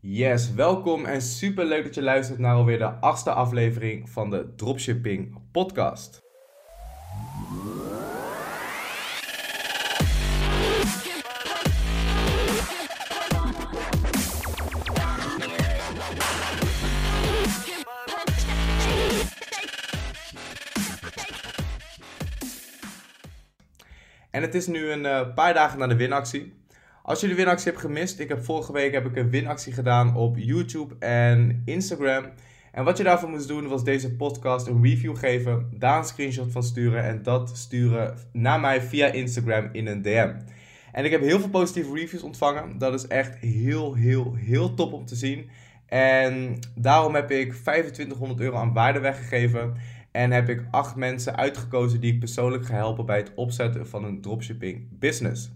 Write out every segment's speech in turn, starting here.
Yes, welkom en super leuk dat je luistert naar alweer de achtste aflevering van de Dropshipping Podcast. En het is nu een uh, paar dagen na de winactie. Als de winactie hebt gemist, ik heb vorige week heb ik een winactie gedaan op YouTube en Instagram. En wat je daarvoor moest doen was deze podcast een review geven, daar een screenshot van sturen en dat sturen naar mij via Instagram in een DM. En ik heb heel veel positieve reviews ontvangen. Dat is echt heel, heel, heel top om te zien. En daarom heb ik 2500 euro aan waarde weggegeven. En heb ik acht mensen uitgekozen die ik persoonlijk ga helpen bij het opzetten van een dropshipping business.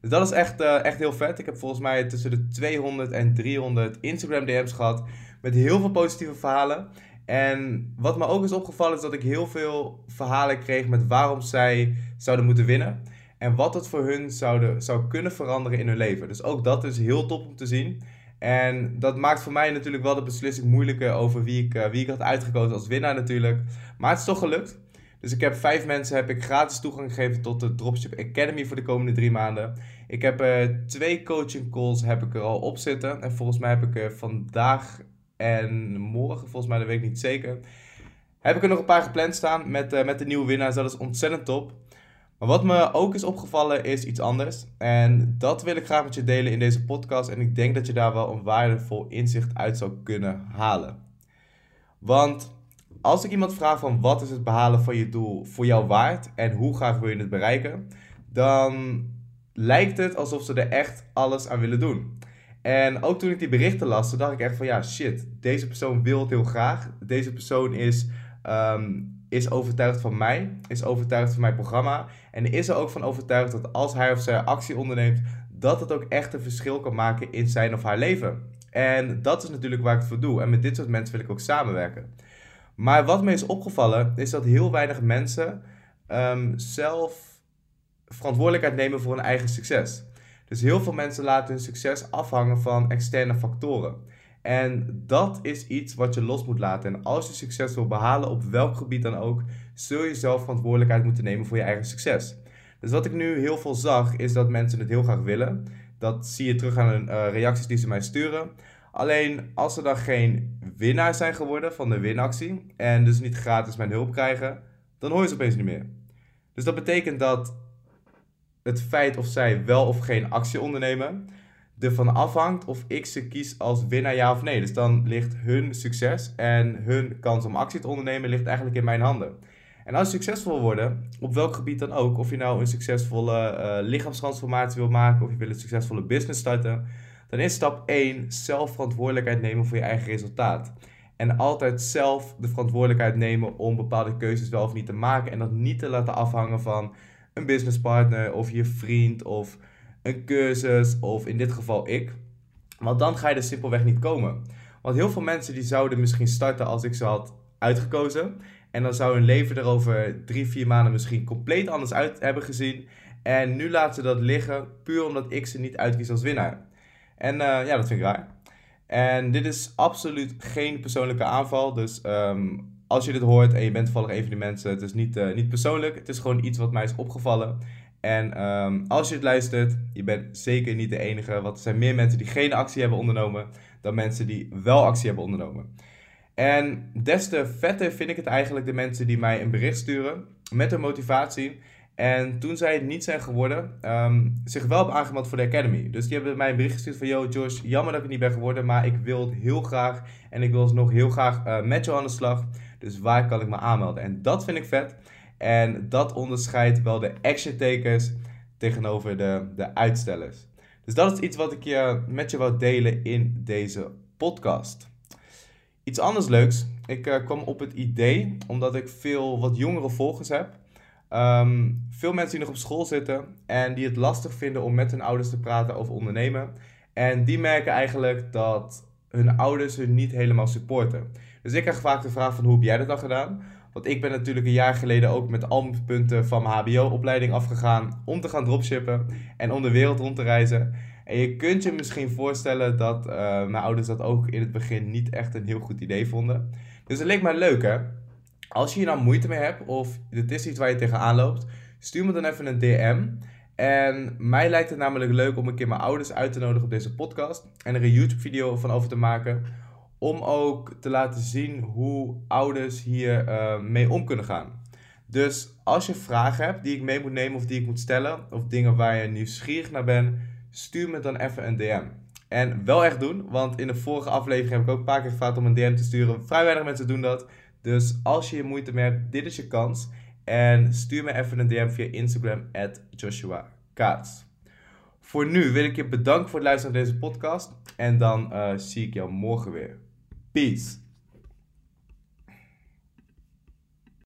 Dus dat is echt, uh, echt heel vet. Ik heb volgens mij tussen de 200 en 300 Instagram DM's gehad. Met heel veel positieve verhalen. En wat me ook is opgevallen is dat ik heel veel verhalen kreeg met waarom zij zouden moeten winnen. En wat het voor hun zouden, zou kunnen veranderen in hun leven. Dus ook dat is heel top om te zien. En dat maakt voor mij natuurlijk wel de beslissing moeilijker over wie ik, uh, wie ik had uitgekozen als winnaar natuurlijk. Maar het is toch gelukt. Dus ik heb vijf mensen heb ik gratis toegang gegeven tot de Dropship Academy voor de komende drie maanden. Ik heb uh, twee coaching calls heb ik er al op zitten. En volgens mij heb ik vandaag en morgen, volgens mij dat weet ik niet zeker, heb ik er nog een paar gepland staan met, uh, met de nieuwe winnaars. Dat is ontzettend top. Maar wat me ook is opgevallen is iets anders. En dat wil ik graag met je delen in deze podcast. En ik denk dat je daar wel een waardevol inzicht uit zou kunnen halen. Want als ik iemand vraag van wat is het behalen van je doel voor jou waard en hoe graag wil je het bereiken, dan lijkt het alsof ze er echt alles aan willen doen. En ook toen ik die berichten las, dacht ik echt van ja, shit, deze persoon wil het heel graag. Deze persoon is, um, is overtuigd van mij, is overtuigd van mijn programma. En is er ook van overtuigd dat als hij of zij actie onderneemt, dat het ook echt een verschil kan maken in zijn of haar leven. En dat is natuurlijk waar ik het voor doe. En met dit soort mensen wil ik ook samenwerken. Maar wat me is opgevallen, is dat heel weinig mensen um, zelf verantwoordelijkheid nemen voor hun eigen succes. Dus heel veel mensen laten hun succes afhangen van externe factoren. En dat is iets wat je los moet laten. En als je succes wil behalen, op welk gebied dan ook, zul je zelf verantwoordelijkheid moeten nemen voor je eigen succes. Dus wat ik nu heel veel zag, is dat mensen het heel graag willen. Dat zie je terug aan de uh, reacties die ze mij sturen. Alleen als ze dan geen winnaar zijn geworden van de winactie en dus niet gratis mijn hulp krijgen, dan hoor je ze opeens niet meer. Dus dat betekent dat het feit of zij wel of geen actie ondernemen ervan afhangt of ik ze kies als winnaar ja of nee. Dus dan ligt hun succes en hun kans om actie te ondernemen ligt eigenlijk in mijn handen. En als je succesvol worden, op welk gebied dan ook, of je nou een succesvolle uh, lichaamstransformatie wil maken of je wil een succesvolle business starten, dan is stap 1 zelf verantwoordelijkheid nemen voor je eigen resultaat. En altijd zelf de verantwoordelijkheid nemen om bepaalde keuzes wel of niet te maken. En dat niet te laten afhangen van een businesspartner of je vriend of een cursus of in dit geval ik. Want dan ga je er simpelweg niet komen. Want heel veel mensen die zouden misschien starten als ik ze had uitgekozen. En dan zou hun leven er over drie, vier maanden misschien compleet anders uit hebben gezien. En nu laten ze dat liggen puur omdat ik ze niet uitkies als winnaar. En uh, ja, dat vind ik raar. En dit is absoluut geen persoonlijke aanval. Dus um, als je dit hoort en je bent toevallig een van die mensen, het is niet, uh, niet persoonlijk. Het is gewoon iets wat mij is opgevallen. En um, als je het luistert, je bent zeker niet de enige. Want er zijn meer mensen die geen actie hebben ondernomen dan mensen die wel actie hebben ondernomen. En des te vetter vind ik het eigenlijk de mensen die mij een bericht sturen met een motivatie. En toen zij het niet zijn geworden, um, zich wel hebben aangemeld voor de Academy. Dus die hebben mij een bericht gestuurd van... Yo Josh, jammer dat ik niet ben geworden, maar ik wil het heel graag. En ik wil nog heel graag uh, met jou aan de slag. Dus waar kan ik me aanmelden? En dat vind ik vet. En dat onderscheidt wel de action takers tegenover de, de uitstellers. Dus dat is iets wat ik je met je wil delen in deze podcast. Iets anders leuks. Ik uh, kwam op het idee, omdat ik veel wat jongere volgers heb... Um, veel mensen die nog op school zitten en die het lastig vinden om met hun ouders te praten over ondernemen. En die merken eigenlijk dat hun ouders hun niet helemaal supporten. Dus ik krijg vaak de vraag van hoe heb jij dat dan gedaan? Want ik ben natuurlijk een jaar geleden ook met al mijn punten van mijn HBO-opleiding afgegaan om te gaan dropshippen en om de wereld rond te reizen. En je kunt je misschien voorstellen dat uh, mijn ouders dat ook in het begin niet echt een heel goed idee vonden. Dus het leek mij leuk hè. Als je hier nou moeite mee hebt of dit is iets waar je tegenaan loopt, stuur me dan even een DM. En mij lijkt het namelijk leuk om een keer mijn ouders uit te nodigen op deze podcast en er een YouTube video van over te maken. Om ook te laten zien hoe ouders hier uh, mee om kunnen gaan. Dus als je vragen hebt die ik mee moet nemen of die ik moet stellen, of dingen waar je nieuwsgierig naar bent, stuur me dan even een DM. En wel echt doen, want in de vorige aflevering heb ik ook een paar keer gevraagd om een DM te sturen. Vrij weinig mensen doen dat. Dus als je je moeite hebt, dit is je kans. En stuur me even een DM via Instagram, at Joshua Kaats. Voor nu wil ik je bedanken voor het luisteren naar deze podcast. En dan uh, zie ik jou morgen weer. Peace.